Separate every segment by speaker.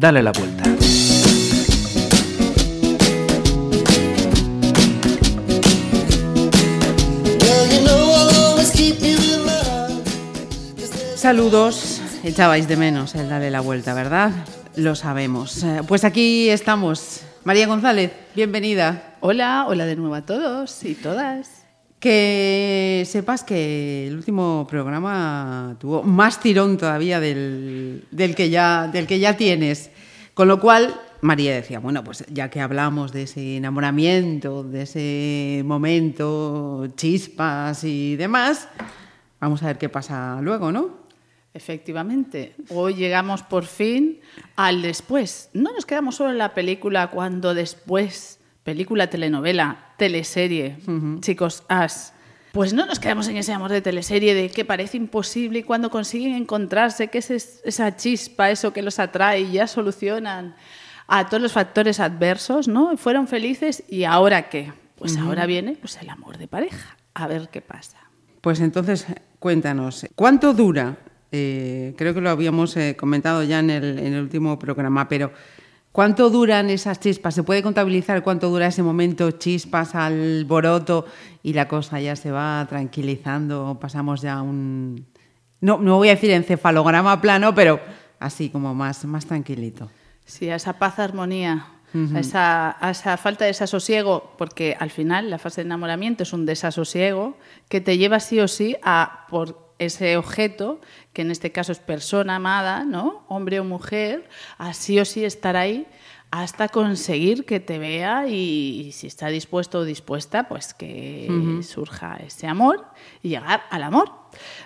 Speaker 1: Dale la vuelta.
Speaker 2: Saludos, echabais de menos el Dale la vuelta, ¿verdad? Lo sabemos. Eh, Pues aquí estamos. María González, bienvenida.
Speaker 3: Hola, hola de nuevo a todos y todas.
Speaker 2: Que sepas que el último programa tuvo más tirón todavía del, del que, ya, del que ya tienes. Con lo cual, María decía, bueno, pues ya que hablamos de ese enamoramiento, de ese momento, chispas y demás, vamos a ver qué pasa luego, ¿no?
Speaker 3: Efectivamente, hoy llegamos por fin al después. No nos quedamos solo en la película cuando después, película, telenovela, teleserie, chicos, as. Pues no nos quedamos en ese amor de teleserie de que parece imposible y cuando consiguen encontrarse, que es es- esa chispa, eso que los atrae y ya solucionan a todos los factores adversos, ¿no? Fueron felices y ahora qué? Pues ahora viene pues el amor de pareja. A ver qué pasa.
Speaker 2: Pues entonces, cuéntanos, ¿cuánto dura? Eh, creo que lo habíamos eh, comentado ya en el, en el último programa, pero ¿cuánto duran esas chispas? ¿Se puede contabilizar cuánto dura ese momento chispas al boroto y la cosa ya se va tranquilizando? Pasamos ya a un... No, no voy a decir encefalograma plano, pero así como más, más tranquilito.
Speaker 3: Sí, a esa paz, armonía, a, esa, a esa falta de desasosiego, porque al final la fase de enamoramiento es un desasosiego que te lleva sí o sí a por ese objeto, que en este caso es persona amada, ¿no? Hombre o mujer, a sí o sí estar ahí hasta conseguir que te vea y, y si está dispuesto o dispuesta, pues que surja ese amor y llegar al amor.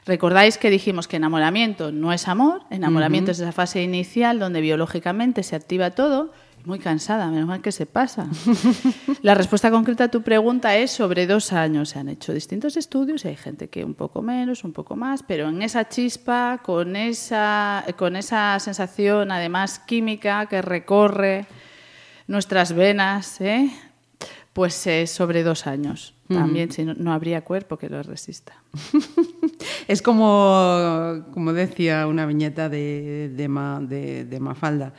Speaker 3: Recordáis que dijimos que enamoramiento no es amor, enamoramiento es esa fase inicial donde biológicamente se activa todo. Muy cansada, menos mal que se pasa. La respuesta concreta a tu pregunta es sobre dos años. Se han hecho distintos estudios hay gente que un poco menos, un poco más, pero en esa chispa, con esa, con esa sensación además química que recorre nuestras venas, ¿eh? pues eh, sobre dos años. También, si no, no habría cuerpo que lo resista.
Speaker 2: Es como, como decía una viñeta de, de, Ma- de- de Mafalda.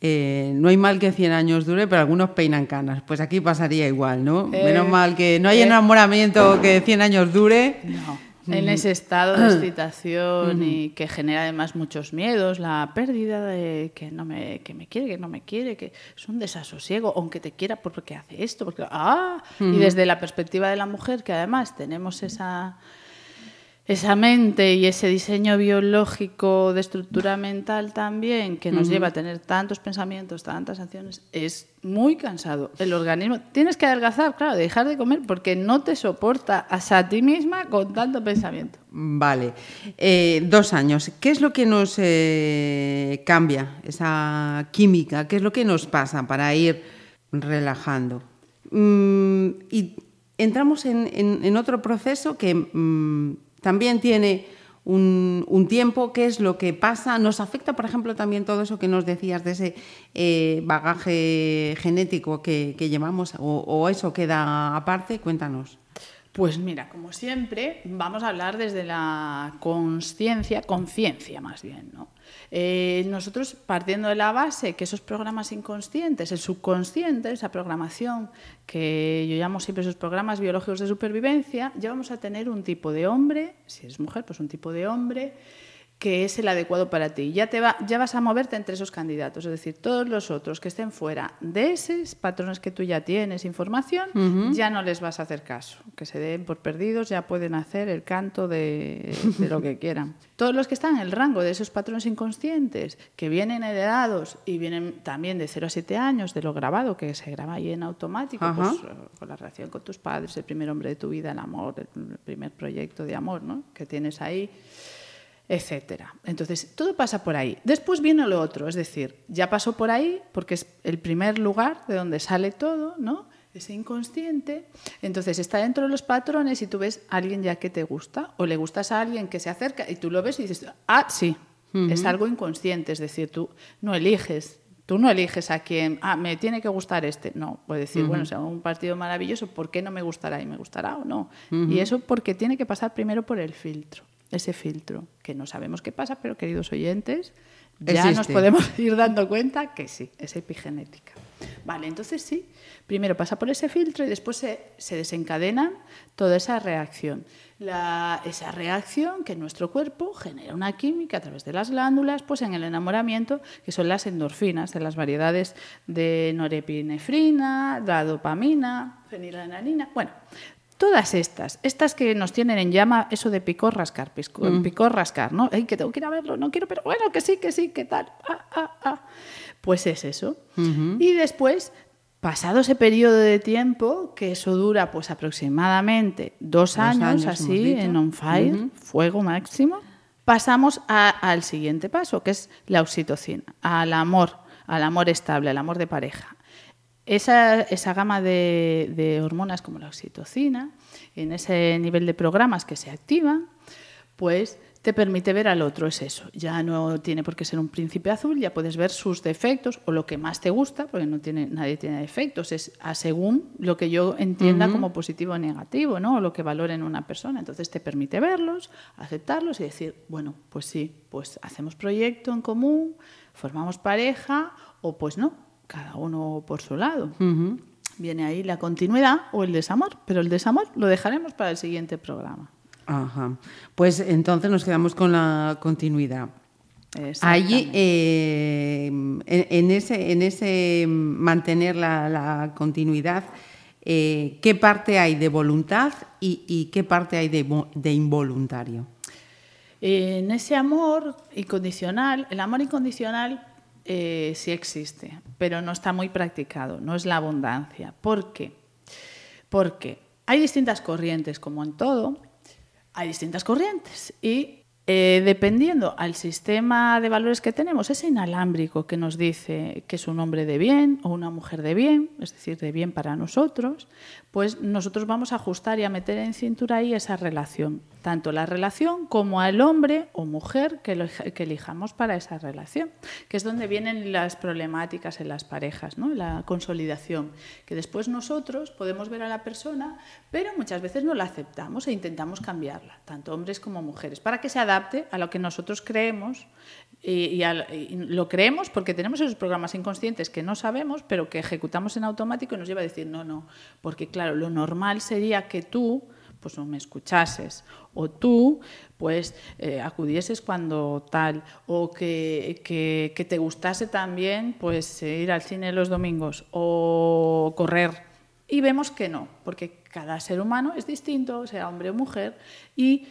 Speaker 2: Eh, no hay mal que 100 años dure, pero algunos peinan canas. Pues aquí pasaría igual, ¿no? Menos mal que no hay
Speaker 3: eh.
Speaker 2: enamoramiento que 100 años dure.
Speaker 3: No. En ese estado de excitación y que genera además muchos miedos, la pérdida de que no me, que me quiere, que no me quiere, que es un desasosiego, aunque te quiera porque hace esto, porque ah, y desde la perspectiva de la mujer que además tenemos esa esa mente y ese diseño biológico de estructura mental también que nos lleva a tener tantos pensamientos, tantas acciones, es muy cansado. El organismo, tienes que adelgazar, claro, dejar de comer porque no te soporta a ti misma con tanto pensamiento.
Speaker 2: Vale. Eh, dos años. ¿Qué es lo que nos eh, cambia esa química? ¿Qué es lo que nos pasa para ir relajando? Mm, y entramos en, en- en otro proceso que mm, también tiene un, un tiempo. ¿Qué es lo que pasa? ¿Nos afecta, por ejemplo, también todo eso que nos decías de ese eh, bagaje genético que, que llevamos? O, ¿O eso queda aparte? Cuéntanos.
Speaker 3: Pues mira, como siempre, vamos a hablar desde la conciencia, conciencia más bien, ¿no? Eh, nosotros partiendo de la base que esos programas inconscientes, el subconsciente, esa programación que yo llamo siempre esos programas biológicos de supervivencia, ya vamos a tener un tipo de hombre, si eres mujer, pues un tipo de hombre que es el adecuado para ti. Ya, te va, ya vas a moverte entre esos candidatos, es decir, todos los otros que estén fuera de esos patrones que tú ya tienes información, ya no les vas a hacer caso. Que se den por perdidos, ya pueden hacer el canto de, de lo que quieran. Todos los que están en el rango de esos patrones inconscientes, que vienen heredados y vienen también de 0 a 7 años, de lo grabado, que se graba ahí en automático, pues, con la relación con tus padres, el primer hombre de tu vida, el amor, el primer proyecto de amor ¿no? que tienes ahí etcétera. Entonces, todo pasa por ahí. Después viene lo otro, es decir, ya pasó por ahí porque es el primer lugar de donde sale todo, ¿no? Ese inconsciente. Entonces, está dentro de los patrones y tú ves a alguien ya que te gusta o le gustas a alguien que se acerca y tú lo ves y dices, ah, sí, es algo inconsciente, es decir, tú no eliges. Tú no eliges a quién, ah, me tiene que gustar este. No, puedes decir, bueno, hago un partido maravilloso, ¿por qué no me gustará? ¿Y me gustará o no? Y eso porque tiene que pasar primero por el filtro ese filtro, que no sabemos qué pasa, pero queridos oyentes, Ya nos podemos ir dando cuenta que sí, es epigenética. Vale, entonces sí, primero pasa por ese filtro y después se, se desencadena toda esa reacción. La- esa reacción que nuestro cuerpo genera una química a través de las glándulas, pues en el enamoramiento, que son las endorfinas, de las variedades de norepinefrina, la dopamina, fenilalanina, bueno, Todas estas, estas que nos tienen en llama, eso de picor rascar, pisco- picor rascar, ¿no? Ay, que tengo que ir a verlo, no quiero, pero bueno, que sí, que sí, que tal. Ah, ah, ah. Pues es eso. Y después, pasado ese periodo de tiempo, que eso dura pues aproximadamente dos,
Speaker 2: Dos
Speaker 3: años, así, en on fire, fuego máximo, pasamos a- al siguiente paso, que es la oxitocina, al amor, al amor estable, al amor de pareja. Esa, esa gama de, de hormonas como la oxitocina, en ese nivel de programas que se activan, pues te permite ver al otro, es eso. Ya no tiene por qué ser un príncipe azul, ya puedes ver sus defectos o lo que más te gusta, porque no tiene, nadie tiene defectos, es a según lo que yo entienda como positivo o negativo, ¿no? o lo que valore en una persona. Entonces te permite verlos, aceptarlos y decir, bueno, pues sí, pues hacemos proyecto en común, formamos pareja o pues no, cada uno por su lado. Viene ahí la continuidad o el desamor, pero el desamor lo dejaremos para el siguiente programa.
Speaker 2: Ajá. Pues entonces nos quedamos con la continuidad. Allí, eh, en, en ese, en ese mantener la, la continuidad, eh, ¿qué parte hay de voluntad y, y qué parte hay de involuntario?
Speaker 3: En ese amor incondicional, el amor incondicional eh, sí existe, pero no está muy practicado, no es la abundancia. ¿Por qué? Porque hay distintas corrientes, como en todo, hay distintas corrientes y eh, dependiendo al sistema de valores que tenemos, ese inalámbrico que nos dice que es un hombre de bien o una mujer de bien, es decir, de bien para nosotros, pues nosotros vamos a ajustar y a meter en cintura ahí esa relación, tanto la relación como al hombre o mujer que, elijamos para esa relación, que es donde vienen las problemáticas en las parejas, ¿no? la consolidación, que después nosotros podemos ver a la persona, pero muchas veces no la aceptamos e intentamos cambiarla, tanto hombres como mujeres, para que se adapte a lo que nosotros creemos y, al- y lo creemos porque tenemos esos programas inconscientes que no sabemos, pero que ejecutamos en automático y nos lleva a decir, no, no, porque claro, lo normal sería que tú pues no me escuchases o tú pues eh, acudieses cuando tal o que, que- que te gustase también pues ir al cine los domingos o correr. Y vemos que no porque cada ser humano es distinto sea hombre o mujer y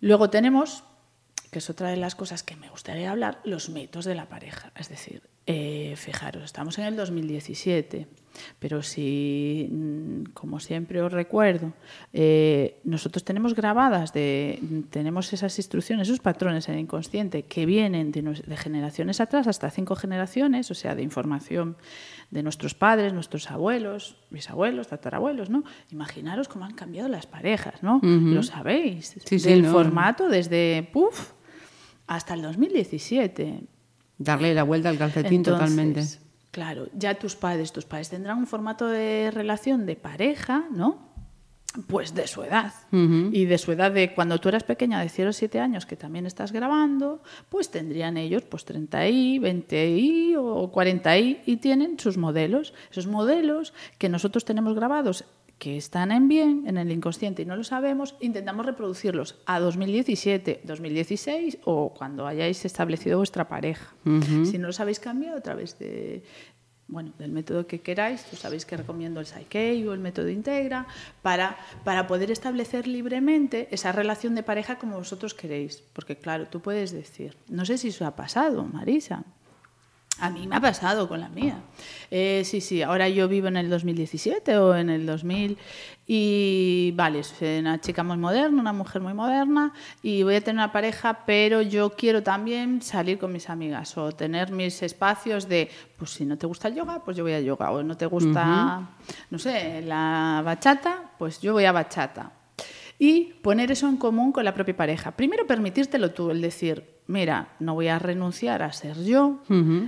Speaker 3: luego tenemos que es otra de las cosas que me gustaría hablar, los mitos de la pareja. Es decir, eh, fijaros, estamos en el 2017, pero si, mm, como siempre os recuerdo, eh, nosotros tenemos grabadas, de, tenemos esas instrucciones, esos patrones en el inconsciente que vienen de, generaciones atrás, hasta cinco generaciones, o sea, de información de nuestros padres, nuestros abuelos, bisabuelos, tatarabuelos, ¿no? Imaginaros cómo han cambiado las parejas, ¿no? Lo sabéis.
Speaker 2: Sí, sí,
Speaker 3: del
Speaker 2: no.
Speaker 3: formato desde, puf, hasta el 2017.
Speaker 2: Darle la vuelta al calcetín
Speaker 3: Entonces,
Speaker 2: totalmente.
Speaker 3: Claro, ya tus padres, tus padres tendrán un formato de relación de pareja, ¿no? Pues de su edad. Y de su edad de cuando tú eras pequeña, de 0 a 7 años, que también estás grabando, pues tendrían ellos pues 30 y, 20 y o 40 y, y tienen sus modelos. Esos modelos que nosotros tenemos grabados que están en bien en el inconsciente y no lo sabemos, intentamos reproducirlos a 2017, 2016 o cuando hayáis establecido vuestra pareja. Si no los habéis cambiado a través de bueno, del método que queráis, tú sabéis que recomiendo el Psyche o el método Integra, para, para poder establecer libremente esa relación de pareja como vosotros queréis. Porque claro, tú puedes decir, no sé si eso ha pasado, Marisa, a mí me ha pasado con la mía. Eh, sí, sí, ahora yo vivo en el 2017 o en el 2000 y vale, soy una chica muy moderna, una mujer muy moderna y voy a tener una pareja, pero yo quiero también salir con mis amigas o tener mis espacios de, pues si no te gusta el yoga, pues yo voy a yoga o no te gusta, no sé, la bachata, pues yo voy a bachata. Y poner eso en común con la propia pareja. Primero permitírtelo tú, el decir, mira, no voy a renunciar a ser yo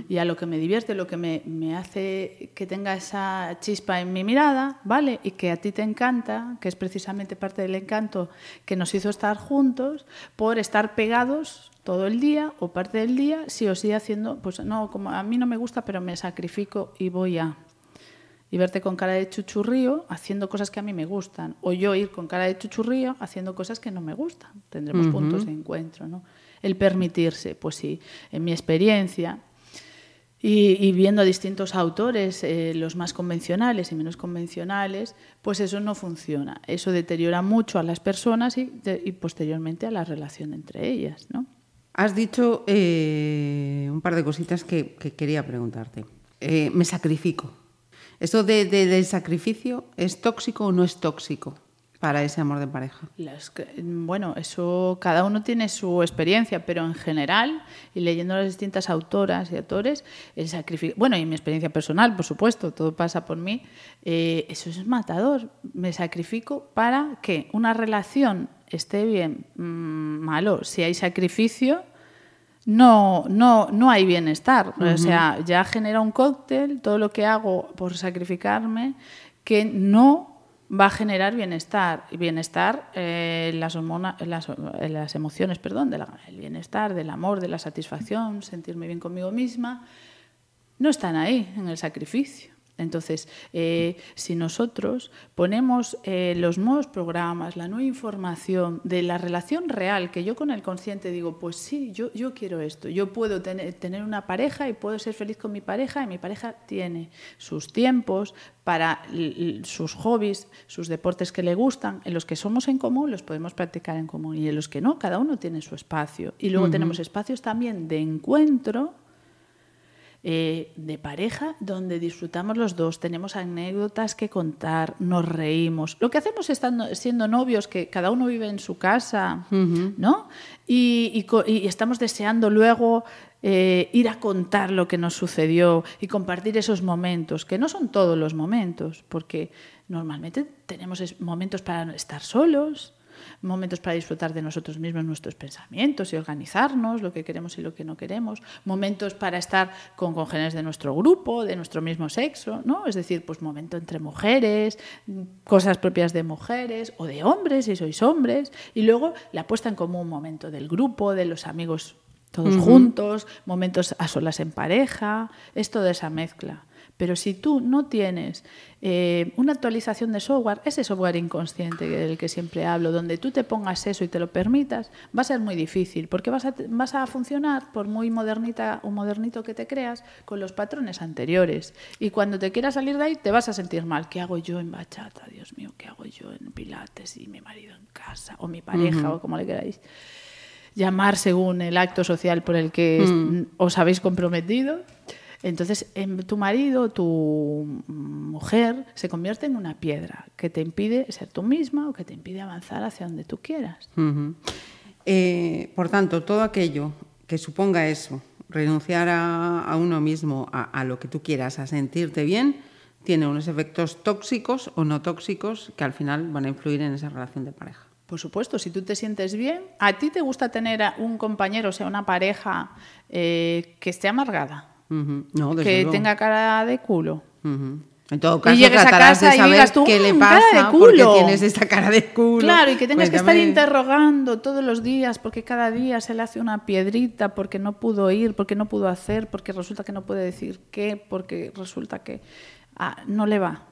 Speaker 3: y a lo que me divierte, lo que me, me, hace que tenga esa chispa en mi mirada, ¿vale? Y que a ti te encanta, que es precisamente parte del encanto que nos hizo estar juntos, por estar pegados todo el día o parte del día, sí o sí haciendo, pues no, como a mí no me gusta, pero me sacrifico y voy a y verte con cara de chuchurrío haciendo cosas que a mí me gustan, o yo ir con cara de chuchurrío haciendo cosas que no me gustan. Tendremos puntos de encuentro, ¿no? El permitirse, pues sí, en mi experiencia, y, viendo a distintos autores, eh, los más convencionales y menos convencionales, pues eso no funciona. Eso deteriora mucho a las personas y, posteriormente a la relación entre ellas. ¿no?
Speaker 2: Has dicho eh, un par de cositas que, quería preguntarte. Eh, me sacrifico. ¿Esto de, del sacrificio es tóxico o no es tóxico para ese amor de pareja?
Speaker 3: bueno, eso cada uno tiene su experiencia, pero en general, y leyendo las distintas autoras y autores, el sacrificio, bueno, y mi experiencia personal, por supuesto, todo pasa por mí, eh, eso es matador. Me sacrifico para que una relación esté bien, mm, malo, si hay sacrificio, no, no, no hay bienestar. O sea, ya genera un cóctel, todo lo que hago por sacrificarme, que no va a generar bienestar. Y bienestar, eh, las, las, las, emociones, perdón, del bienestar, del amor, de la satisfacción, sentirme bien conmigo misma, no están ahí en el sacrificio. Entonces, eh, si nosotros ponemos eh, los nuevos programas, la nueva información de la relación real, que yo con el consciente digo, pues sí, yo, yo quiero esto, yo puedo tener, tener una pareja y puedo ser feliz con mi pareja y mi pareja tiene sus tiempos para sus hobbies, sus deportes que le gustan, en los que somos en común los podemos practicar en común y en los que no, cada uno tiene su espacio. Y luego tenemos espacios también de encuentro eh, de pareja donde disfrutamos los dos, tenemos anécdotas que contar, nos reímos. Lo que hacemos estando, siendo novios, que cada uno vive en su casa, ¿no? Y, estamos deseando luego eh, ir a contar lo que nos sucedió y compartir esos momentos, que no son todos los momentos, porque normalmente tenemos momentos para estar solos, momentos para disfrutar de nosotros mismos, nuestros pensamientos y organizarnos, lo que queremos y lo que no queremos, momentos para estar con congéneres de nuestro grupo, de nuestro mismo sexo, ¿no? Es decir, pues momento entre mujeres, cosas propias de mujeres o de hombres, si sois hombres, y luego la puesta en común, momento del grupo, de los amigos todos juntos, momentos a solas en pareja, es toda esa mezcla. Pero si tú no tienes eh, una actualización de software, ese software inconsciente del que siempre hablo, donde tú te pongas eso y te lo permitas, va a ser muy difícil, porque vas a, vas a funcionar, por muy modernita o modernito que te creas, con los patrones anteriores. Y cuando te quieras salir de ahí, te vas a sentir mal. ¿Qué hago yo en bachata? Dios mío, ¿qué hago yo en pilates? Y mi marido en casa, o mi pareja, o como le queráis llamar según el acto social por el que mm. os habéis comprometido. Entonces, tu marido, tu mujer, se convierte en una piedra que te impide ser tú misma o que te impide avanzar hacia donde tú quieras.
Speaker 2: Eh, por tanto, todo aquello que suponga eso, renunciar a, uno mismo, a, lo que tú quieras, a sentirte bien, tiene unos efectos tóxicos o no tóxicos que al final van a influir en esa relación de pareja.
Speaker 3: Por supuesto, si tú te sientes bien, ¿a ti te gusta tener un compañero, o sea, una pareja eh, que esté amargada? Que tenga cara de culo.
Speaker 2: En todo caso, y tratarás de saber qué le mm, pasa porque tienes esta cara de culo.
Speaker 3: Claro, y que tengas que estar interrogando todos los días porque cada día se le hace una piedrita porque no pudo ir, porque no pudo hacer, porque resulta que no puede decir qué, porque resulta que ah, no le va.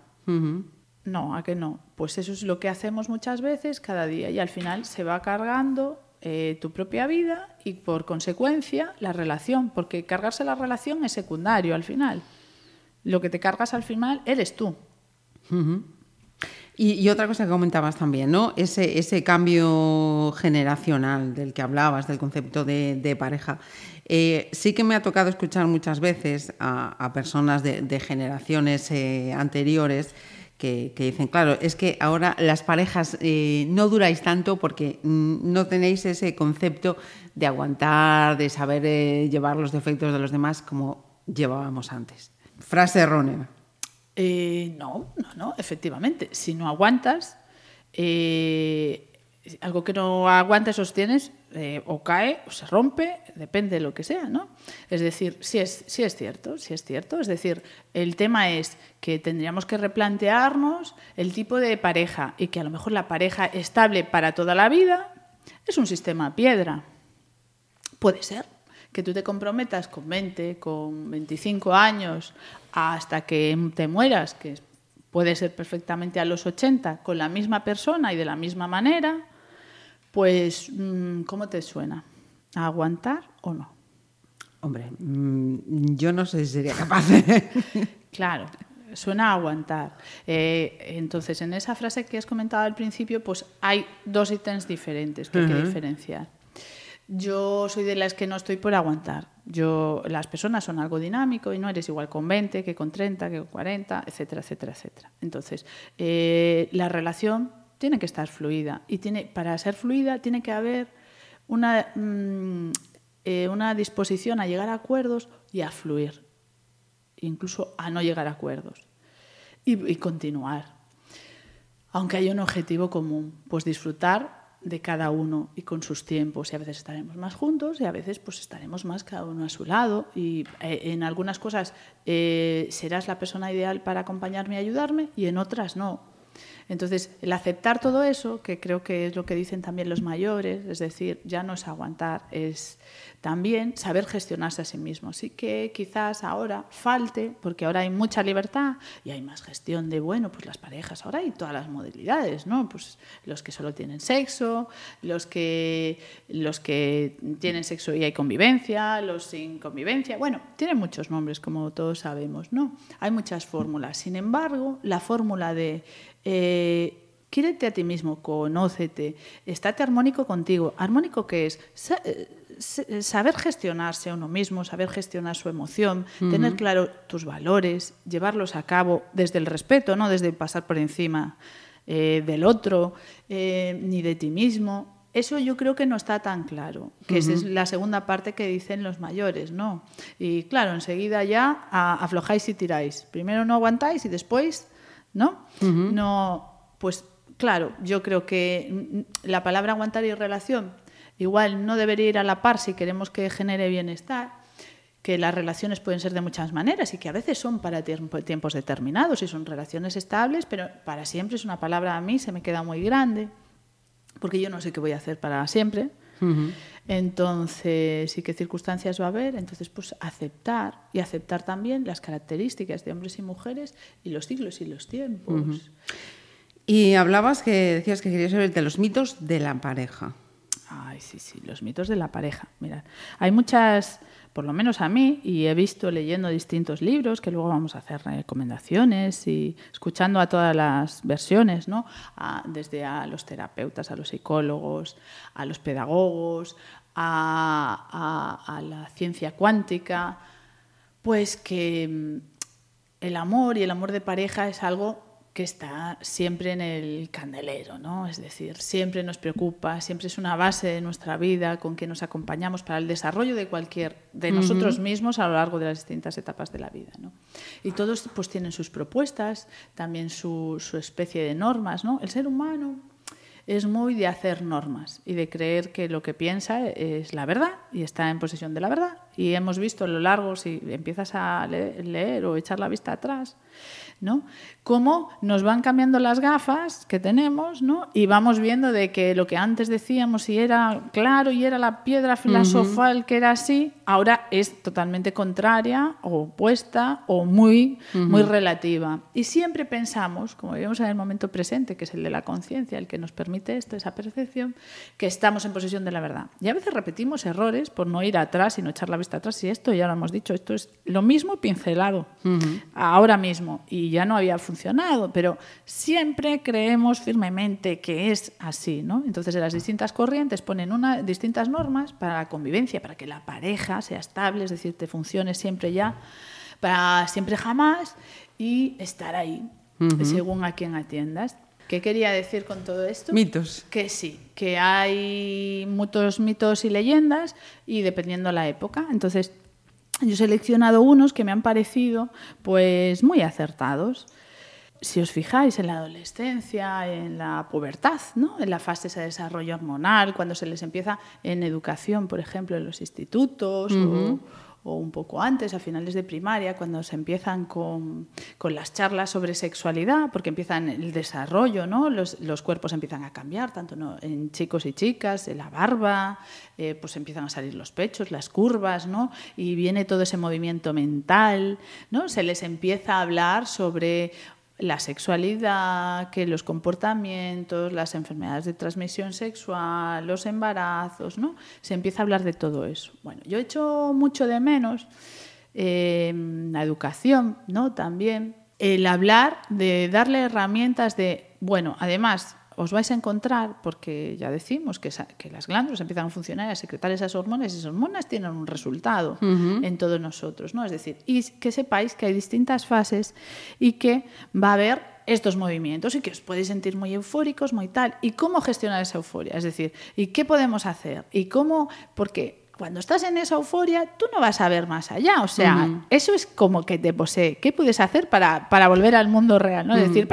Speaker 3: No, a que no. Pues eso es lo que hacemos muchas veces cada día y al final se va cargando eh, tu propia vida y por consecuencia la relación, porque cargarse la relación es secundario al final. Lo que te cargas al final eres tú.
Speaker 2: y, otra cosa que comentabas también, ¿no? Ese, ese cambio generacional del que hablabas, del concepto de, pareja. Eh, sí que me ha tocado escuchar muchas veces a, personas de, generaciones eh, anteriores que, dicen, claro, es que ahora las parejas eh, no duráis tanto porque mm, no tenéis ese concepto de aguantar, de saber eh, llevar los defectos de los demás como llevábamos antes. Frase errónea.
Speaker 3: Eh, no, no, no, efectivamente. Si no aguantas, algo que no aguanta sostienes eh, o cae o se rompe, depende de lo que sea, ¿no? Es decir, sí es, sí es cierto, sí es cierto. Es decir, el tema es que tendríamos que replantearnos el tipo de pareja y que a lo mejor la pareja estable para toda la vida es un sistema piedra. Puede ser que tú te comprometas con 20, con 25 años hasta que te mueras, que puede ser perfectamente a los 80, con la misma persona y de la misma manera, pues, mm, ¿cómo te suena? ¿A aguantar o no?
Speaker 2: Hombre, mm, yo no sé si sería capaz de...
Speaker 3: claro, suena a aguantar. Eh, entonces, en esa frase que has comentado al principio, pues hay dos ítems diferentes que hay que diferenciar. Yo soy de las que no estoy por aguantar. Yo, las personas son algo dinámico y no eres igual con 20 que con 30, que con 40, etcétera, etcétera, etcétera. Entonces, eh, la relación tiene que estar fluida y tiene, para ser fluida tiene que haber una, mm, eh, una disposición a llegar a acuerdos y a fluir, incluso a no llegar a acuerdos y, continuar. Aunque haya un objetivo común, pues disfrutar de cada uno y con sus tiempos y a veces estaremos más juntos y a veces pues estaremos más cada uno a su lado y eh, en algunas cosas eh, serás la persona ideal para acompañarme y ayudarme y en otras no entonces, el aceptar todo eso, que creo que es lo que dicen también los mayores, es decir, ya no es aguantar, es también saber gestionarse a sí mismo. Sí que quizás ahora falte, porque ahora hay mucha libertad y hay más gestión de, bueno, pues las parejas, ahora hay todas las modalidades, ¿no? Pues los que solo tienen sexo, los que, los que tienen sexo y hay convivencia, los sin convivencia, bueno, tienen muchos nombres, como todos sabemos, ¿no? Hay muchas fórmulas. Sin embargo, la fórmula de eh, Quírete a ti mismo, conócete, estate armónico contigo. ¿Armónico qué es? Eh, saber gestionarse a uno mismo, saber gestionar su emoción, tener claro tus valores, llevarlos a cabo desde el respeto, no desde pasar por encima eh, del otro, eh, ni de ti mismo. Eso yo creo que no está tan claro, que esa es la segunda parte que dicen los mayores, ¿no? Y claro, enseguida ya aflojáis y tiráis. Primero no aguantáis y después ¿no? No, pues claro, yo creo que la palabra aguantar y relación igual no debería ir a la par si queremos que genere bienestar, que las relaciones pueden ser de muchas maneras y que a veces son para tiempos determinados y son relaciones estables, pero para siempre es una palabra a mí, se me queda muy grande, porque yo no sé qué voy a hacer para siempre. Entonces, ¿y qué circunstancias va a haber? Entonces, pues aceptar y aceptar también las características de hombres y mujeres y los siglos y los tiempos.
Speaker 2: Y hablabas que decías que querías saber de los mitos de la pareja.
Speaker 3: Ay, sí, sí, los mitos de la pareja. Mira, hay muchas por lo menos a mí, y he visto leyendo distintos libros, que luego vamos a hacer recomendaciones y escuchando a todas las versiones, ¿no? desde a los terapeutas, a los psicólogos, a los pedagogos, a, a la ciencia cuántica, pues que mm, el amor y el amor de pareja es algo que está siempre en el candelero, ¿no? Es decir, siempre nos preocupa, siempre es una base de nuestra vida con que nos acompañamos para el desarrollo de cualquier de nosotros mismos a lo largo de las distintas etapas de la vida, ¿no? Y todos pues tienen sus propuestas, también su, su especie de normas, ¿no? El ser humano es muy de hacer normas y de creer que lo que piensa es la verdad y está en posesión de la verdad. Y hemos visto a lo largo, si empiezas a leer o echar la vista atrás, ¿no? Cómo nos van cambiando las gafas que tenemos, ¿no? Y vamos viendo de que lo que antes decíamos y era claro y era la piedra filosofal que era así, ahora es totalmente contraria o opuesta o muy, muy relativa. Y siempre pensamos, como vivimos en el momento presente, que es el de la conciencia, el que nos permite esto, esa percepción, que estamos en posesión de la verdad. Y a veces repetimos errores por no ir atrás y no echar la vista atrás. Y esto ya lo hemos dicho, esto es lo mismo pincelado ahora mismo. Y ya no había funcionado, pero siempre creemos firmemente que es así, ¿no? Entonces, las distintas corrientes ponen una, distintas normas para la convivencia, para que la pareja sea estable, es decir, te funcione siempre ya, para siempre jamás y estar ahí, según a quien atiendas. ¿Qué quería decir con todo esto?
Speaker 2: Mitos.
Speaker 3: Que sí, que hay muchos mitos y leyendas y dependiendo la época. Entonces, yo he seleccionado unos que me han parecido pues muy acertados. Si os fijáis en la adolescencia, en la pubertad, ¿no? en la fase de desarrollo hormonal, cuando se les empieza en educación, por ejemplo, en los institutos o, o, un poco antes, a finales de primaria, cuando se empiezan con, con las charlas sobre sexualidad, porque empiezan el desarrollo, ¿no? los, los cuerpos empiezan a cambiar, tanto ¿no? en chicos y chicas, en la barba, eh, pues empiezan a salir los pechos, las curvas, ¿no? y viene todo ese movimiento mental, ¿no? se les empieza a hablar sobre la sexualidad, que los comportamientos, las enfermedades de transmisión sexual, los embarazos, ¿no? Se empieza a hablar de todo eso. Bueno, yo he hecho mucho de menos eh, la educación, ¿no? También el hablar de darle herramientas de, bueno, además os vais a encontrar, porque ya decimos que, que, las glándulas empiezan a funcionar y a secretar esas hormonas, y esas hormonas tienen un resultado uh -huh. en todos nosotros, ¿no? Es decir, y que sepáis que hay distintas fases y que va a haber estos movimientos y que os podéis sentir muy eufóricos, muy tal. ¿Y cómo gestionar esa euforia? Es decir, ¿y qué podemos hacer? ¿Y cómo? Porque cuando estás en esa euforia, tú no vas a ver más allá. O sea, uh -huh. eso es como que te posee. ¿Qué puedes hacer para, para volver al mundo real? ¿no? Uh -huh. Es decir,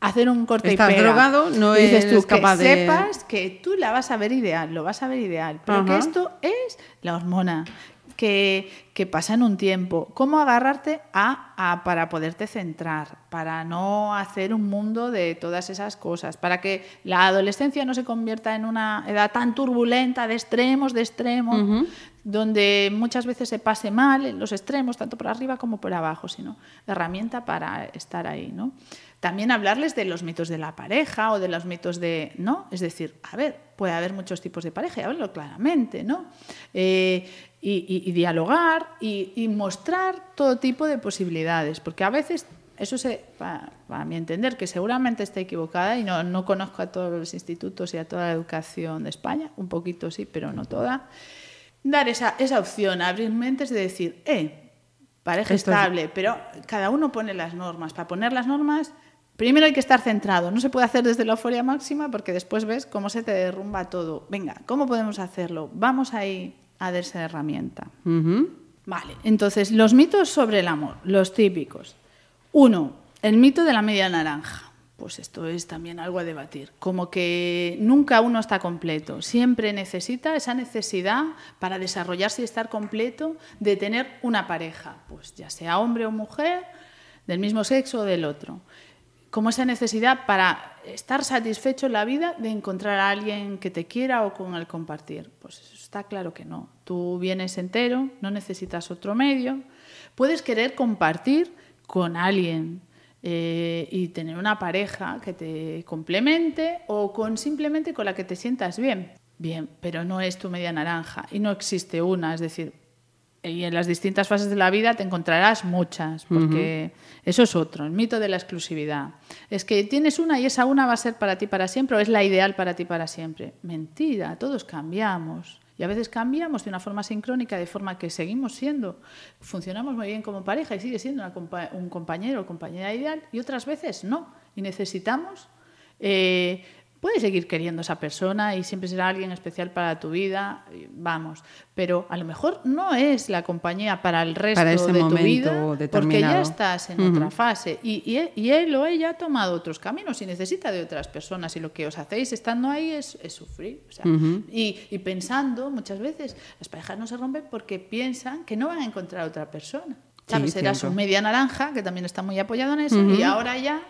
Speaker 3: hacer un corte
Speaker 2: Estás
Speaker 3: y pega.
Speaker 2: drogado, no
Speaker 3: y dices tú,
Speaker 2: capaz
Speaker 3: que
Speaker 2: de...
Speaker 3: sepas que tú la vas a ver ideal, lo vas a ver ideal, pero
Speaker 2: Ajá.
Speaker 3: que esto es la hormona que, que pasa en un tiempo. ¿Cómo agarrarte a, a, para poderte centrar, para no hacer un mundo de todas esas cosas, para que la adolescencia no se convierta en una edad tan turbulenta de extremos, de extremos, donde muchas veces se pase mal en los extremos, tanto por arriba como por abajo, sino herramienta para estar ahí, ¿no? También hablarles de los mitos de la pareja o de los mitos de, ¿no? Es decir, a ver, puede haber muchos tipos de pareja y hablarlo claramente, ¿no? Eh, y, y, y, dialogar y, y, mostrar todo tipo de posibilidades, porque a veces, eso se, para, para, mi entender, que seguramente está equivocada y no, no conozco a todos los institutos y a toda la educación de España, un poquito sí, pero no toda, dar esa, esa opción, abrir mentes de decir, eh, pareja Esto estable, es... pero cada uno pone las normas. Para poner las normas Primero hay que estar centrado, no se puede hacer desde la euforia máxima porque después ves cómo se te derrumba todo. Venga, ¿cómo podemos hacerlo? Vamos ahí a dar esa herramienta.
Speaker 2: Uh -huh.
Speaker 3: Vale, entonces los mitos sobre el amor, los típicos. Uno, el mito de la media naranja. Pues esto es también algo a debatir. Como que nunca uno está completo, siempre necesita esa necesidad para desarrollarse y estar completo de tener una pareja, pues ya sea hombre o mujer, del mismo sexo o del otro como esa necesidad para estar satisfecho en la vida de encontrar a alguien que te quiera o con el compartir. Pues está claro que no. Tú vienes entero, no necesitas otro medio. Puedes querer compartir con alguien eh, y tener una pareja que te complemente o con simplemente con la que te sientas bien. Bien, pero no es tu media naranja y no existe una. Es decir, y en las distintas fases de la vida te encontrarás muchas, porque uh -huh. eso es otro, el mito de la exclusividad. Es que tienes una y esa una va a ser para ti para siempre o es la ideal para ti para siempre. Mentira, todos cambiamos. Y a veces cambiamos de una forma sincrónica, de forma que seguimos siendo, funcionamos muy bien como pareja y sigue siendo una, un compañero o compañera ideal, y otras veces no. Y necesitamos eh, Puedes seguir queriendo a esa persona y siempre será alguien especial para tu vida, vamos, pero a lo mejor no es la compañía para el resto
Speaker 2: para
Speaker 3: de tu vida porque ya estás en uh -huh. otra fase y, y, él, y, él, o ella ha tomado otros caminos y necesita de otras personas y lo que os hacéis estando ahí es, es sufrir. O sea, uh -huh. y, y, pensando, muchas veces las parejas no se rompen porque piensan que no van a encontrar a otra persona. ¿Sabes? Sí, Será su media naranja, que también está muy apoyado en eso, uh -huh. y ahora ya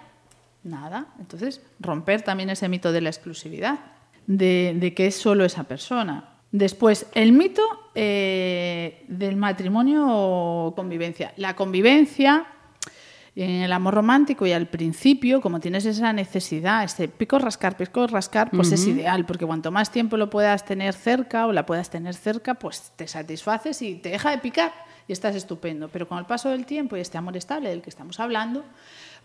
Speaker 3: Nada. Entonces, romper también ese mito de la exclusividad, de, de que es solo esa persona. Después, el mito eh, del matrimonio o convivencia. La convivencia en el amor romántico y al principio, como tienes esa necesidad, ese pico rascar, pico rascar, pues uh -huh. es ideal, porque cuanto más tiempo lo puedas tener cerca o la puedas tener cerca, pues te satisfaces y te deja de picar y estás estupendo. Pero con el paso del tiempo y este amor estable del que estamos hablando,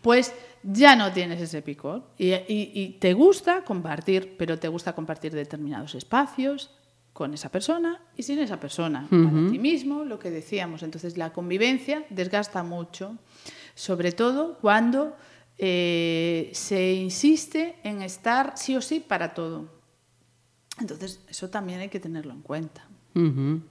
Speaker 3: pues ya no tienes ese picor y, y, y, te gusta compartir, pero te gusta compartir determinados espacios con esa persona y sin esa persona, uh -huh. para ti mismo, lo que decíamos. Entonces la convivencia desgasta mucho, sobre todo cuando eh, se insiste en estar sí o sí para todo. Entonces eso también hay que tenerlo en cuenta. Uh -huh.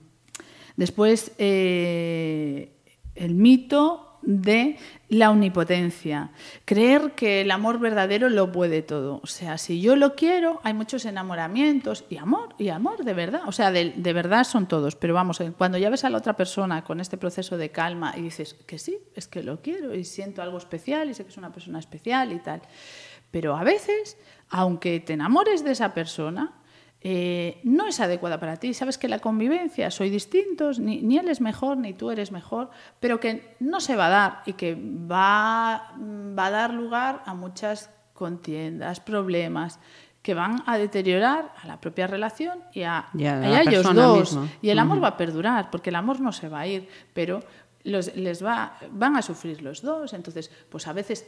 Speaker 3: Después, eh, el mito de la omnipotencia, creer que el amor verdadero lo puede todo. O sea, si yo lo quiero, hay muchos enamoramientos y amor, y amor de verdad. O sea, de, de verdad son todos. Pero vamos, eh, cuando ya ves a la otra persona con este proceso de calma y dices que sí, es que lo quiero y siento algo especial y sé que es una persona especial y tal. Pero a veces, aunque te enamores de esa persona, eh, no es adecuada para ti. Sabes que la convivencia, soy distintos, ni, ni, él es mejor, ni tú eres mejor, pero que no se va a dar y que va, va a dar lugar a muchas contiendas, problemas que van a deteriorar a la propia relación y a,
Speaker 2: Y a
Speaker 3: y
Speaker 2: la
Speaker 3: a ellos dos.
Speaker 2: misma.
Speaker 3: Y el amor va a perdurar, porque el amor no se va a ir, pero los, les va, van a sufrir los dos. Entonces, pues a veces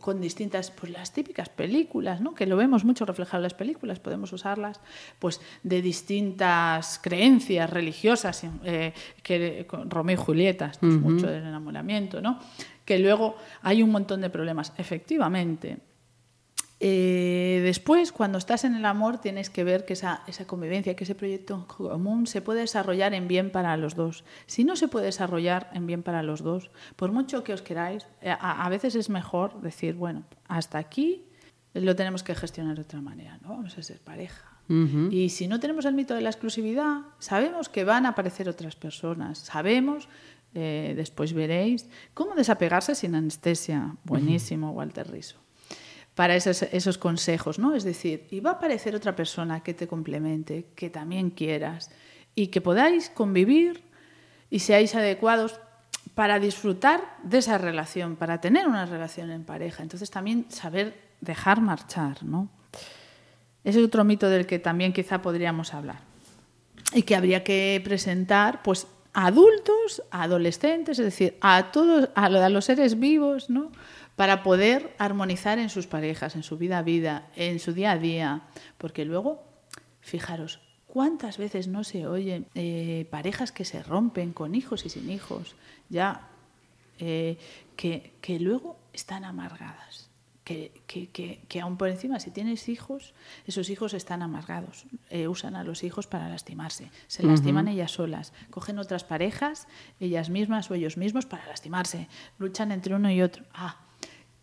Speaker 3: con distintas, pues las típicas películas, ¿no? que lo vemos mucho reflejado en las películas, podemos usarlas, pues de distintas creencias religiosas, eh, que con Romeo y Julieta, esto es mucho del enamoramiento, ¿no? que luego hay un montón de problemas, efectivamente. Eh, después, cuando estás en el amor, tienes que ver que esa, esa convivencia, que ese proyecto común se puede desarrollar en bien para los dos. Si no se puede desarrollar en bien para los dos, por mucho que os queráis, eh, a, a veces es mejor decir, bueno, hasta aquí lo tenemos que gestionar de otra manera, ¿no? Vamos a ser pareja. Y si no tenemos el mito de la exclusividad, sabemos que van a aparecer otras personas, sabemos, eh, después veréis, cómo desapegarse sin anestesia. Buenísimo, Walter Riso para esos, consejos, ¿no? Es decir, y va a aparecer otra persona que te complemente, que también quieras, y que podáis convivir y seáis adecuados para disfrutar de esa relación, para tener una relación en pareja. Entonces también saber dejar marchar, ¿no? Ese es otro mito del que también quizá podríamos hablar. Y que habría que presentar, pues, a adultos, a adolescentes, es decir, a todos, a los seres vivos, ¿no? Para poder armonizar en sus parejas, en su vida a vida, en su día a día. Porque luego, fijaros, ¿cuántas veces no se oyen eh, parejas que se rompen con hijos y sin hijos, ya eh, que, que, luego están amargadas? Que, que, que, aún por encima, si tienes hijos, esos hijos están amargados, eh, usan a los hijos para lastimarse, se lastiman uh -huh. ellas solas, cogen otras parejas, ellas mismas o ellos mismos para lastimarse, luchan entre uno y otro. Ah,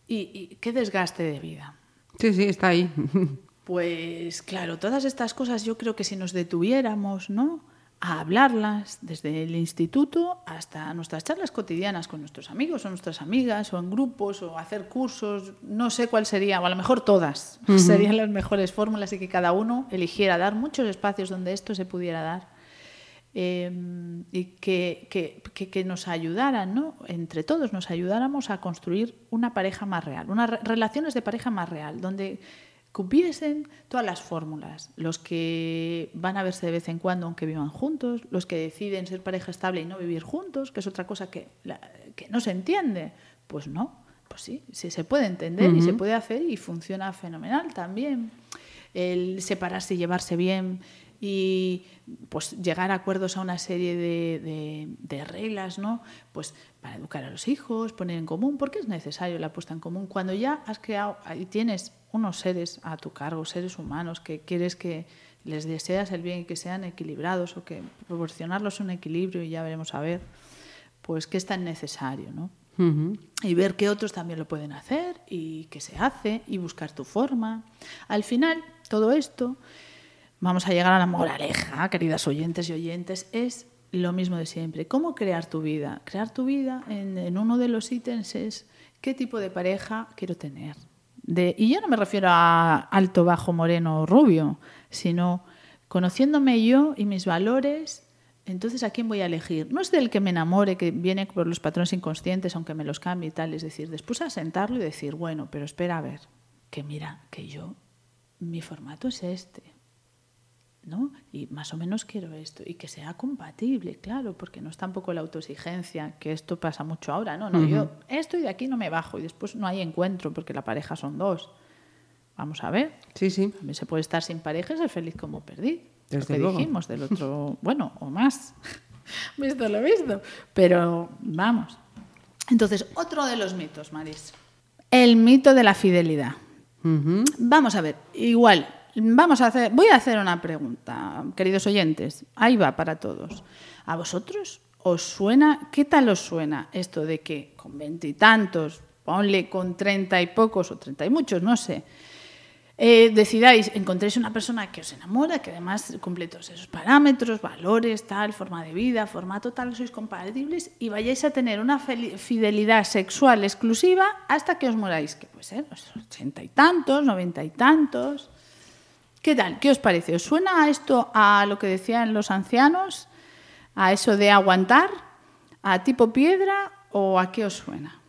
Speaker 3: y, y, qué desgaste de vida.
Speaker 2: Sí, sí, está ahí.
Speaker 3: Pues claro, todas estas cosas yo creo que si nos detuviéramos, ¿no? A hablarlas desde el instituto hasta nuestras charlas cotidianas con nuestros amigos o nuestras amigas o en grupos o hacer cursos, no sé cuál sería, o a lo mejor todas uh -huh. serían las mejores fórmulas y que cada uno eligiera dar muchos espacios donde esto se pudiera dar. Eh, y que, que, que, que, nos ayudaran, ¿no? entre todos nos ayudáramos a construir una pareja más real, unas re relaciones de pareja más real, donde cumpliesen todas las fórmulas, los que van a verse de vez en cuando aunque vivan juntos, los que deciden ser pareja estable y no vivir juntos, que es otra cosa que, la, que no se entiende, pues no, pues sí, sí se puede entender uh -huh. y se puede hacer y funciona fenomenal también. El separarse y llevarse bien y pues llegar a acuerdos a una serie de, de, de, reglas, ¿no? Pues para educar a los hijos, poner en común, porque es necesario la puesta en común. Cuando ya has creado y tienes unos seres a tu cargo, seres humanos, que quieres que les deseas el bien y que sean equilibrados o que proporcionarlos un equilibrio y ya veremos a ver, pues que es tan necesario, ¿no?
Speaker 2: Uh -huh.
Speaker 3: Y ver que otros también lo pueden hacer y que se hace y buscar tu forma. Al final, todo esto vamos a llegar a la moraleja, queridas oyentes y oyentes, es lo mismo de siempre. ¿Cómo crear tu vida? Crear tu vida en, uno de los ítems es qué tipo de pareja quiero tener. De, y yo no me refiero a alto, bajo, moreno o rubio, sino conociéndome yo y mis valores, entonces a quién voy a elegir. No es del que me enamore, que viene por los patrones inconscientes, aunque me los cambie y tal. Es decir, después a sentarlo y decir, bueno, pero espera a ver, que mira, que yo, mi formato es este ¿no? Y más o menos quiero esto y que sea compatible, claro, porque no es tampoco la autoexigencia, que esto pasa mucho ahora, no, no, uh -huh. yo esto y de aquí no me bajo y después no hay encuentro porque la pareja son dos. Vamos a ver.
Speaker 2: Sí, sí.
Speaker 3: También se puede estar sin pareja y ser feliz como perdí.
Speaker 2: Desde
Speaker 3: lo que
Speaker 2: luego.
Speaker 3: dijimos del otro, bueno, o más. visto lo visto. Pero vamos. Entonces, otro de los mitos, Maris. El mito de la fidelidad.
Speaker 2: Uh -huh.
Speaker 3: Vamos a ver, igual, Vamos a hacer, voy a hacer una pregunta, queridos oyentes. Ahí va para todos. ¿A vosotros os suena, ¿qué tal os suena esto de que con veintitantos, ponle con treinta y pocos o treinta y muchos, no sé, eh, decidáis, encontréis una persona que os enamora, que además cumple todos esos parámetros, valores, tal, forma de vida, formato tal, sois compatibles y vayáis a tener una fidelidad sexual exclusiva hasta que os moráis, que puede ser pues, ochenta y tantos, noventa y tantos. ¿Qué tal? ¿Qué os parece? ¿Os suena esto a lo que decían los ancianos? ¿A eso de aguantar? ¿A tipo piedra? ¿O a qué os suena?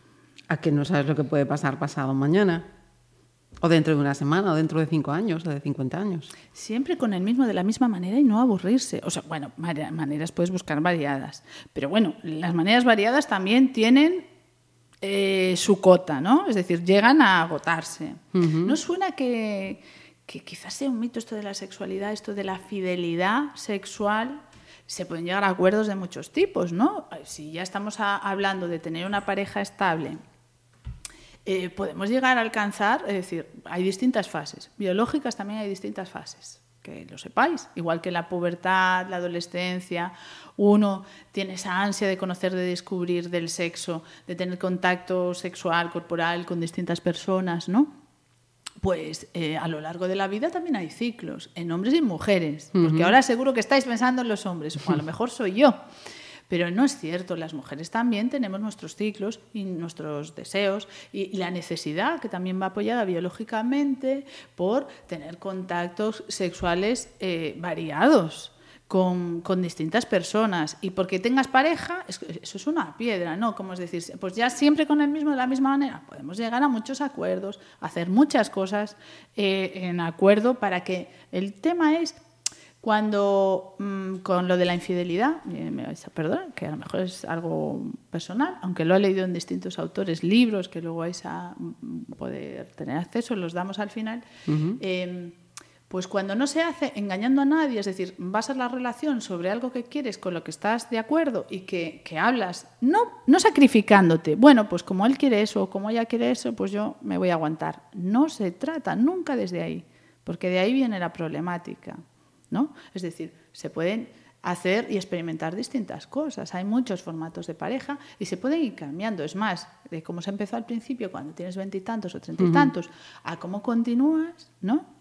Speaker 2: A que no sabes lo que puede pasar pasado mañana. O dentro de una semana, o dentro de cinco años, o de 50 años.
Speaker 3: Siempre con el mismo, de la misma manera y no aburrirse. O sea, bueno, maneras puedes buscar variadas. Pero bueno, las maneras variadas también tienen eh, su cota, ¿no? Es decir, llegan a agotarse. ¿No suena que, que quizás sea un mito esto de la sexualidad, esto de la fidelidad sexual? Se pueden llegar a acuerdos de muchos tipos, ¿no? Si ya estamos hablando de tener una pareja estable eh, podemos llegar a alcanzar, es decir, hay distintas fases. Biológicas también hay distintas fases, que lo sepáis. Igual que la pubertad, la adolescencia, uno tiene esa ansia de conocer, de descubrir del sexo, de tener contacto sexual, corporal con distintas personas, ¿no? Pues eh, a lo largo de la vida también hay ciclos, en hombres y en mujeres, porque ahora seguro que estáis pensando en los hombres, o a lo mejor soy yo. Pero no es cierto, las mujeres también tenemos nuestros ciclos y nuestros deseos y la necesidad, que también va apoyada biológicamente por tener contactos sexuales eh, variados. Con, distintas personas y porque tengas pareja, eso es una piedra, ¿no? Como es decir, pues ya siempre con el mismo, de la misma manera, podemos llegar a muchos acuerdos, hacer muchas cosas eh, en acuerdo para que el tema es cuando mm, con lo de la infidelidad, eh, perdonar, que a lo mejor es algo personal, aunque lo he leído en distintos autores, libros que luego vais a mm, poder tener acceso, los damos al final, em, pues cuando no se hace engañando a nadie, es decir, basas la relación sobre algo que quieres, con lo que estás de acuerdo y que, que hablas, no, no sacrificándote, bueno, pues como él quiere eso o como ella quiere eso, pues yo me voy a aguantar. No se trata nunca desde ahí, porque de ahí viene la problemática. ¿no? Es decir, se pueden hacer y experimentar distintas cosas. Hay muchos formatos de pareja y se pueden ir cambiando. Es más, de cómo se empezó al principio, cuando tienes veintitantos o treinta y tantos, a cómo continúas, ¿no?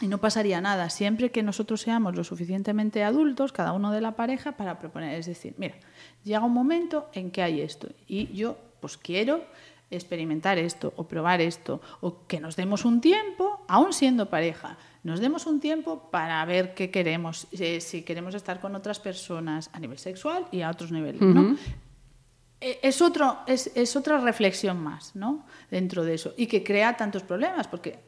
Speaker 3: Y no pasaría nada, siempre que nosotros seamos lo suficientemente adultos, cada uno de la pareja, para proponer. Es decir, mira, llega un momento en que hay esto y yo pues quiero experimentar esto o probar esto o que nos demos un tiempo, aún siendo pareja, nos demos un tiempo para ver qué queremos, eh, si queremos estar con otras personas a nivel sexual y a otros niveles. E, es, otro, es, es, otra reflexión más ¿no? dentro de eso y que crea tantos problemas, porque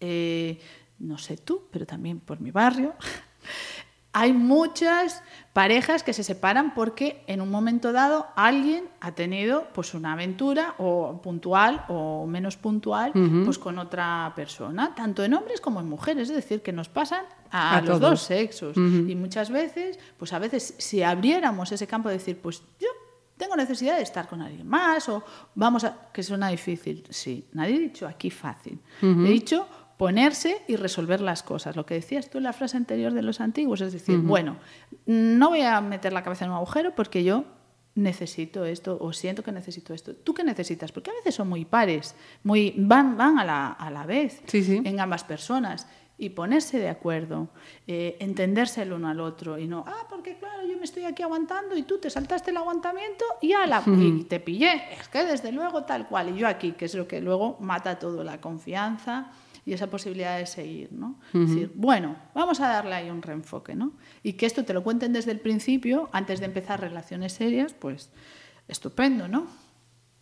Speaker 3: eh, no sé tú, pero también por mi barrio, hay muchas parejas que se separan porque en un momento dado alguien ha tenido pues una aventura o puntual o menos puntual pues con otra persona, tanto en hombres como en mujeres, es decir, que nos pasan a, los dos sexos. Y muchas veces, pues a veces si abriéramos ese campo de decir, pues yo tengo necesidad de estar con alguien más o vamos a que suena difícil, sí, nadie ha dicho aquí fácil. He dicho ponerse y resolver las cosas. Lo que decías tú en la frase anterior de los antiguos, es decir, bueno, no voy a meter la cabeza en un agujero porque yo necesito esto o siento que necesito esto. ¿Tú qué necesitas? Porque a veces son muy pares, muy, van, van a, la, a la vez en ambas personas y ponerse de acuerdo, eh, entenderse el uno al otro y no, ah, porque claro, yo me estoy aquí aguantando y tú te saltaste el aguantamiento y, ala, y te pillé. Es que desde luego tal cual. Y yo aquí, que es lo que luego mata todo, la confianza y esa posibilidad de seguir, ¿no? decir, bueno, vamos a darle ahí un reenfoque, ¿no? Y que esto te lo cuenten desde el principio, antes de empezar relaciones serias, pues estupendo, ¿no?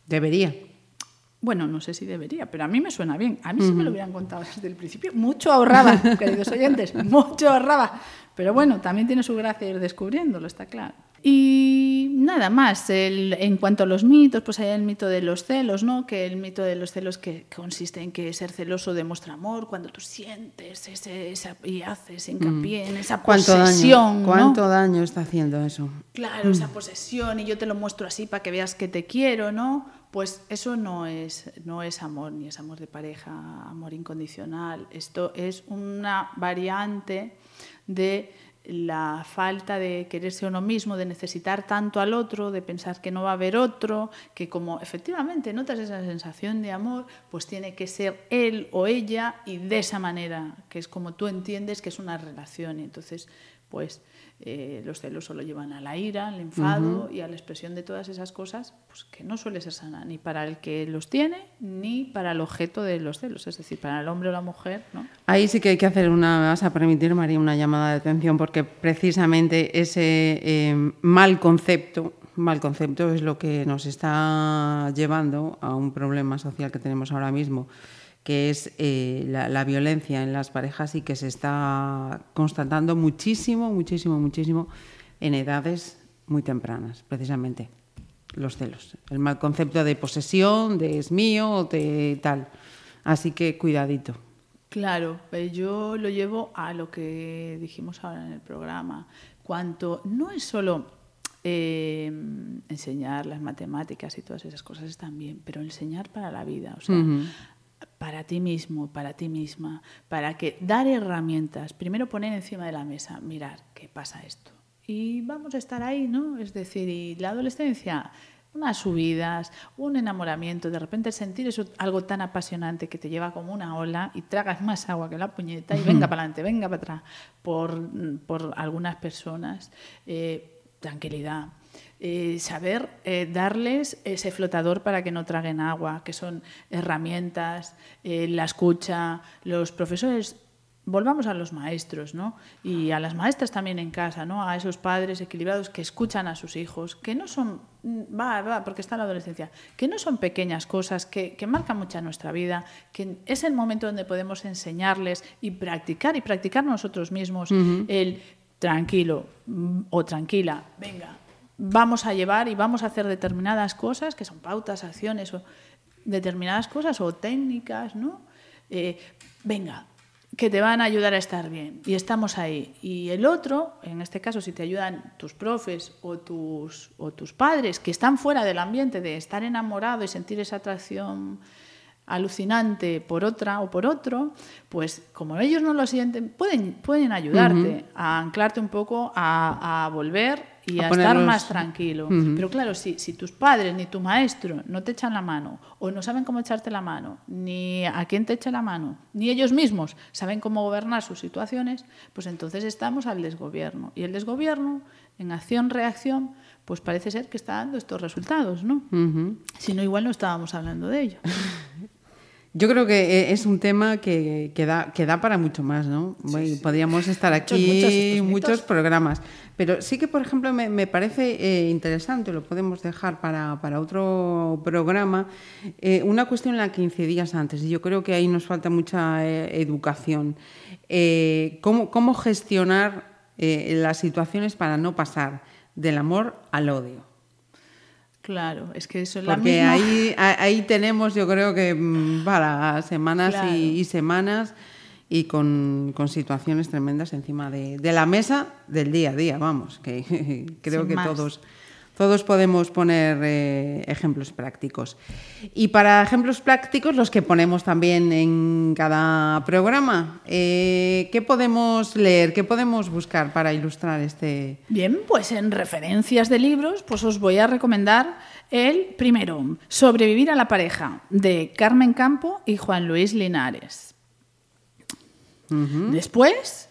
Speaker 2: Debería.
Speaker 3: Bueno, no sé si debería, pero a mí me suena bien. A mí sí me lo hubieran contado desde el principio. Mucho ahorraba, queridos oyentes, mucho ahorraba. Pero bueno, también tiene su gracia ir descubriéndolo, está claro. Y nada más, en cuanto a los mitos, pues hay el mito de los celos, ¿no? Que el mito de los celos que, consiste en que ser celoso demuestra amor cuando tú sientes ese, y haces hincapié en esa posesión.
Speaker 2: ¿Cuánto daño está haciendo eso?
Speaker 3: Claro, esa posesión y yo te lo muestro así para que veas que te quiero, ¿no? Pues eso no es, no es amor, ni es amor de pareja, amor incondicional. Esto es una variante de la falta de quererse uno mismo, de necesitar tanto al otro, de pensar que no va a haber otro, que como efectivamente notas esa sensación de amor, pues tiene que ser él o ella y de esa manera, que es como tú entiendes que es una relación. Y entonces, pues eh, los celos solo llevan a la ira, al enfado y a la expresión de todas esas cosas, pues que no suele ser sana ni para el que los tiene ni para el objeto de los celos, es decir, para el hombre o la mujer. ¿no?
Speaker 2: Ahí sí que hay que hacer una, vas a permitir, María, una llamada de atención porque precisamente ese eh, mal concepto mal concepto es lo que nos está llevando a un problema social que tenemos ahora mismo que es eh, la, violencia en las parejas y que se está constatando muchísimo, muchísimo, muchísimo en edades muy tempranas, precisamente. Los celos. El mal concepto de posesión, de es mío, de tal. Así que cuidadito.
Speaker 3: Claro, yo lo llevo a lo que dijimos ahora en el programa. Cuanto no es solo eh, enseñar las matemáticas y todas esas cosas están bien, pero enseñar para la vida. O sea, para ti mismo, para ti misma, para que dar herramientas, primero poner encima de la mesa, mirar qué pasa esto. Y vamos a estar ahí, ¿no? Es decir, y la adolescencia, unas subidas, un enamoramiento, de repente sentir eso algo tan apasionante que te lleva como una ola y tragas más agua que la puñeta y venga para adelante, venga para atrás, por, por algunas personas, eh, tranquilidad, eh, saber eh, darles ese flotador para que no traguen agua, que son herramientas, eh, la escucha, los profesores. Volvamos a los maestros, ¿no? Y a las maestras también en casa, ¿no? A esos padres equilibrados que escuchan a sus hijos, que no son, mm, va, va, porque está la adolescencia, que no son pequeñas cosas, que, que marcan mucha nuestra vida, que es el momento donde podemos enseñarles y practicar y practicar nosotros mismos el tranquilo mm, o tranquila, venga, vamos a llevar y vamos a hacer determinadas cosas, que son pautas, acciones o determinadas cosas o técnicas, ¿no? Eh, venga, que te van a ayudar a estar bien y estamos ahí. Y el otro, en este caso, si te ayudan tus profes o tus, o tus padres que están fuera del ambiente de estar enamorado y sentir esa atracción alucinante por otra o por otro, pues como ellos no lo sienten, pueden, pueden ayudarte a anclarte un poco a, a volver y a, estar más tranquilo. Pero claro, si, si tus padres ni tu maestro no te echan la mano o no saben cómo echarte la mano, ni a quién te echa la mano, ni ellos mismos saben cómo gobernar sus situaciones, pues entonces estamos al desgobierno. Y el desgobierno, en acción-reacción, pues parece ser que está dando estos resultados, ¿no? Si no, igual no estábamos hablando de ello.
Speaker 2: Yo creo que eh, es un tema que, que, da, que da para mucho más, ¿no? Podríamos estar aquí muchos, programas. Pero sí que, por ejemplo, me, me parece eh, interesante, lo podemos dejar para, para otro programa, eh, una cuestión en la que incidías antes, y yo creo que ahí nos falta mucha educación. ¿cómo, ¿Cómo gestionar las situaciones para no pasar del amor al odio?
Speaker 3: Claro, es que eso es
Speaker 2: Porque
Speaker 3: la
Speaker 2: misma... ahí, ahí tenemos, yo creo que mm, para semanas y, semanas y con, con, situaciones tremendas encima de, de, la mesa del día a día, vamos, que creo que todos todos podemos poner eh, ejemplos prácticos. Y para ejemplos prácticos, los que ponemos también en cada programa, eh, ¿qué podemos leer, qué podemos buscar para ilustrar este?
Speaker 3: Bien, pues en referencias de libros, pues os voy a recomendar el primero, Sobrevivir a la pareja, de Carmen Campo y Juan Luis Linares. Después,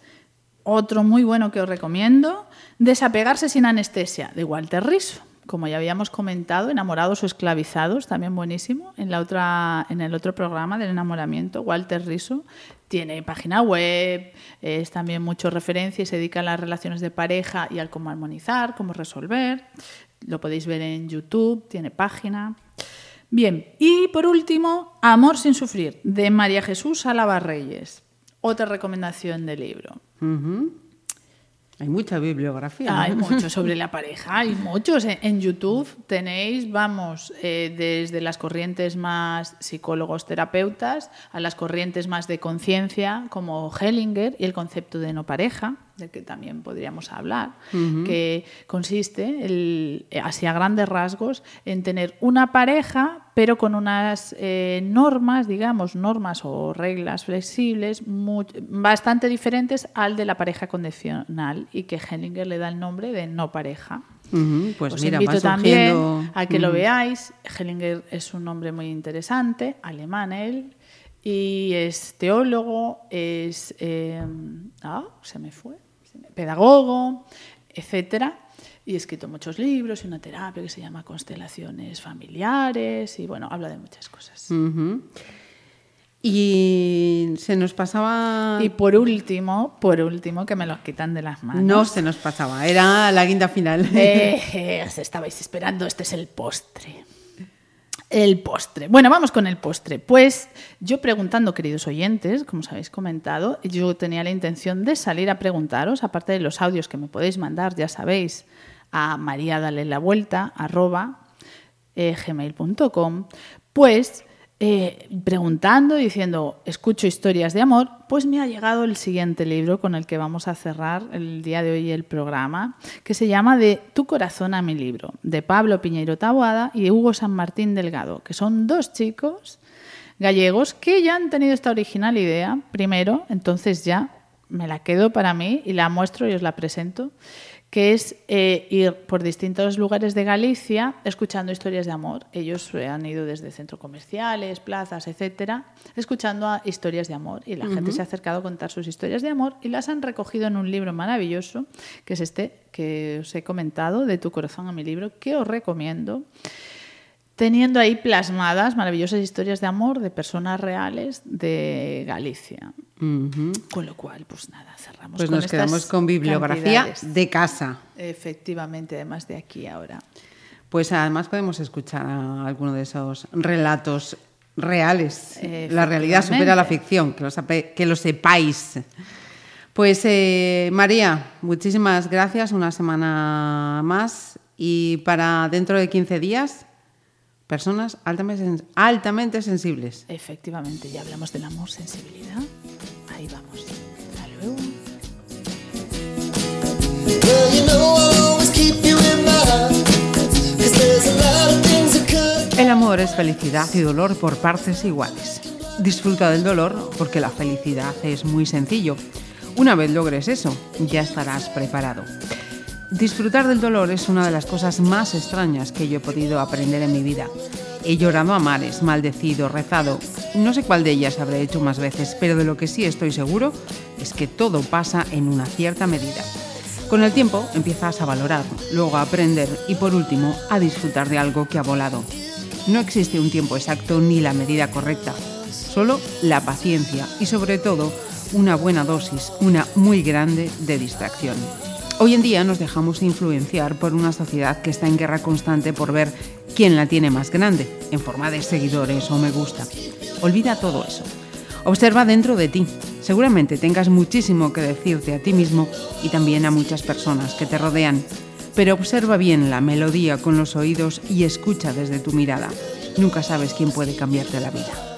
Speaker 3: otro muy bueno que os recomiendo, Desapegarse sin anestesia, de Walter Riso. Como ya habíamos comentado, enamorados o esclavizados, también buenísimo. En, la otra, en el otro programa del enamoramiento, Walter Riso tiene página web, es también mucho referencia y se dedica a las relaciones de pareja y al cómo armonizar, cómo resolver. Lo podéis ver en YouTube, tiene página. Bien, y por último, Amor sin sufrir, de María Jesús Álava Reyes. Otra recomendación del libro.
Speaker 2: Hay mucha bibliografía.
Speaker 3: Hay mucho sobre la pareja, hay muchos. En YouTube tenéis, vamos, eh, desde las corrientes más psicólogos terapeutas a las corrientes más de conciencia, como Hellinger y el concepto de no pareja, del que también podríamos hablar, que consiste, el, así a grandes rasgos, en tener una pareja, pero con unas eh, normas, digamos, normas o reglas flexibles bastante diferentes al de la pareja condicional y que Hellinger le da el nombre de no pareja.
Speaker 2: Pues
Speaker 3: Os
Speaker 2: mira,
Speaker 3: invito también
Speaker 2: surgiendo-
Speaker 3: a que lo veáis. Hellinger es un hombre muy interesante, alemán él, y es teólogo, es eh, ah, se me fue, pedagogo, etcétera. Y ha escrito muchos libros y una terapia que se llama Constelaciones Familiares y bueno, habla de muchas cosas.
Speaker 2: Y se nos pasaba...
Speaker 3: Y por último, por último, que me los quitan de las manos.
Speaker 2: No se nos pasaba, era la guinda final.
Speaker 3: Eh, eh, os estabais esperando, este es el postre. El postre. Bueno, vamos con el postre. Pues yo preguntando, queridos oyentes, como os habéis comentado, yo tenía la intención de salir a preguntaros, aparte de los audios que me podéis mandar, ya sabéis, a María Dale la Vuelta, arroba, eh, gmail.com, pues eh, preguntando, diciendo, escucho historias de amor, pues me ha llegado el siguiente libro con el que vamos a cerrar el día de hoy el programa, que se llama De tu corazón a mi libro, de Pablo Piñeiro Taboada y de Hugo San Martín Delgado, que son dos chicos gallegos que ya han tenido esta original idea primero, entonces ya me la quedo para mí y la muestro y os la presento, que es eh, ir por distintos lugares de Galicia escuchando historias de amor. Ellos eh, han ido desde centros comerciales, plazas, etcétera, escuchando a historias de amor. Y la gente se ha acercado a contar sus historias de amor y las han recogido en un libro maravilloso, que es este que os he comentado, De tu corazón a mi libro, que os recomiendo teniendo ahí plasmadas maravillosas historias de amor de personas reales de Galicia. Con lo cual, pues nada, cerramos
Speaker 2: Pues
Speaker 3: con
Speaker 2: nos
Speaker 3: estas
Speaker 2: quedamos con bibliografía
Speaker 3: cantidades.
Speaker 2: de casa.
Speaker 3: Efectivamente, además de aquí ahora.
Speaker 2: Pues además podemos escuchar a alguno de esos relatos reales. La realidad supera la ficción, que lo, sape- que lo sepáis. Pues eh, María, muchísimas gracias, una semana más. Y para dentro de 15 días, personas altamente, sens- altamente sensibles.
Speaker 3: Efectivamente, ya hablamos del amor, sensibilidad. Ahí vamos. Hasta luego.
Speaker 2: El amor es felicidad y dolor por partes iguales. Disfruta del dolor porque la felicidad es muy sencillo. Una vez logres eso, ya estarás preparado. Disfrutar del dolor es una de las cosas más extrañas que yo he podido aprender en mi vida. He llorado a mares, maldecido, rezado. No sé cuál de ellas habré hecho más veces, pero de lo que sí estoy seguro es que todo pasa en una cierta medida. Con el tiempo empiezas a valorar, luego a aprender y por último a disfrutar de algo que ha volado. No existe un tiempo exacto ni la medida correcta, solo la paciencia y sobre todo una buena dosis, una muy grande de distracción. Hoy en día nos dejamos influenciar por una sociedad que está en guerra constante por ver quién la tiene más grande, en forma de seguidores o me gusta. Olvida todo eso. Observa dentro de ti. Seguramente tengas muchísimo que decirte a ti mismo y también a muchas personas que te rodean. Pero observa bien la melodía con los oídos y escucha desde tu mirada. Nunca sabes quién puede cambiarte la vida.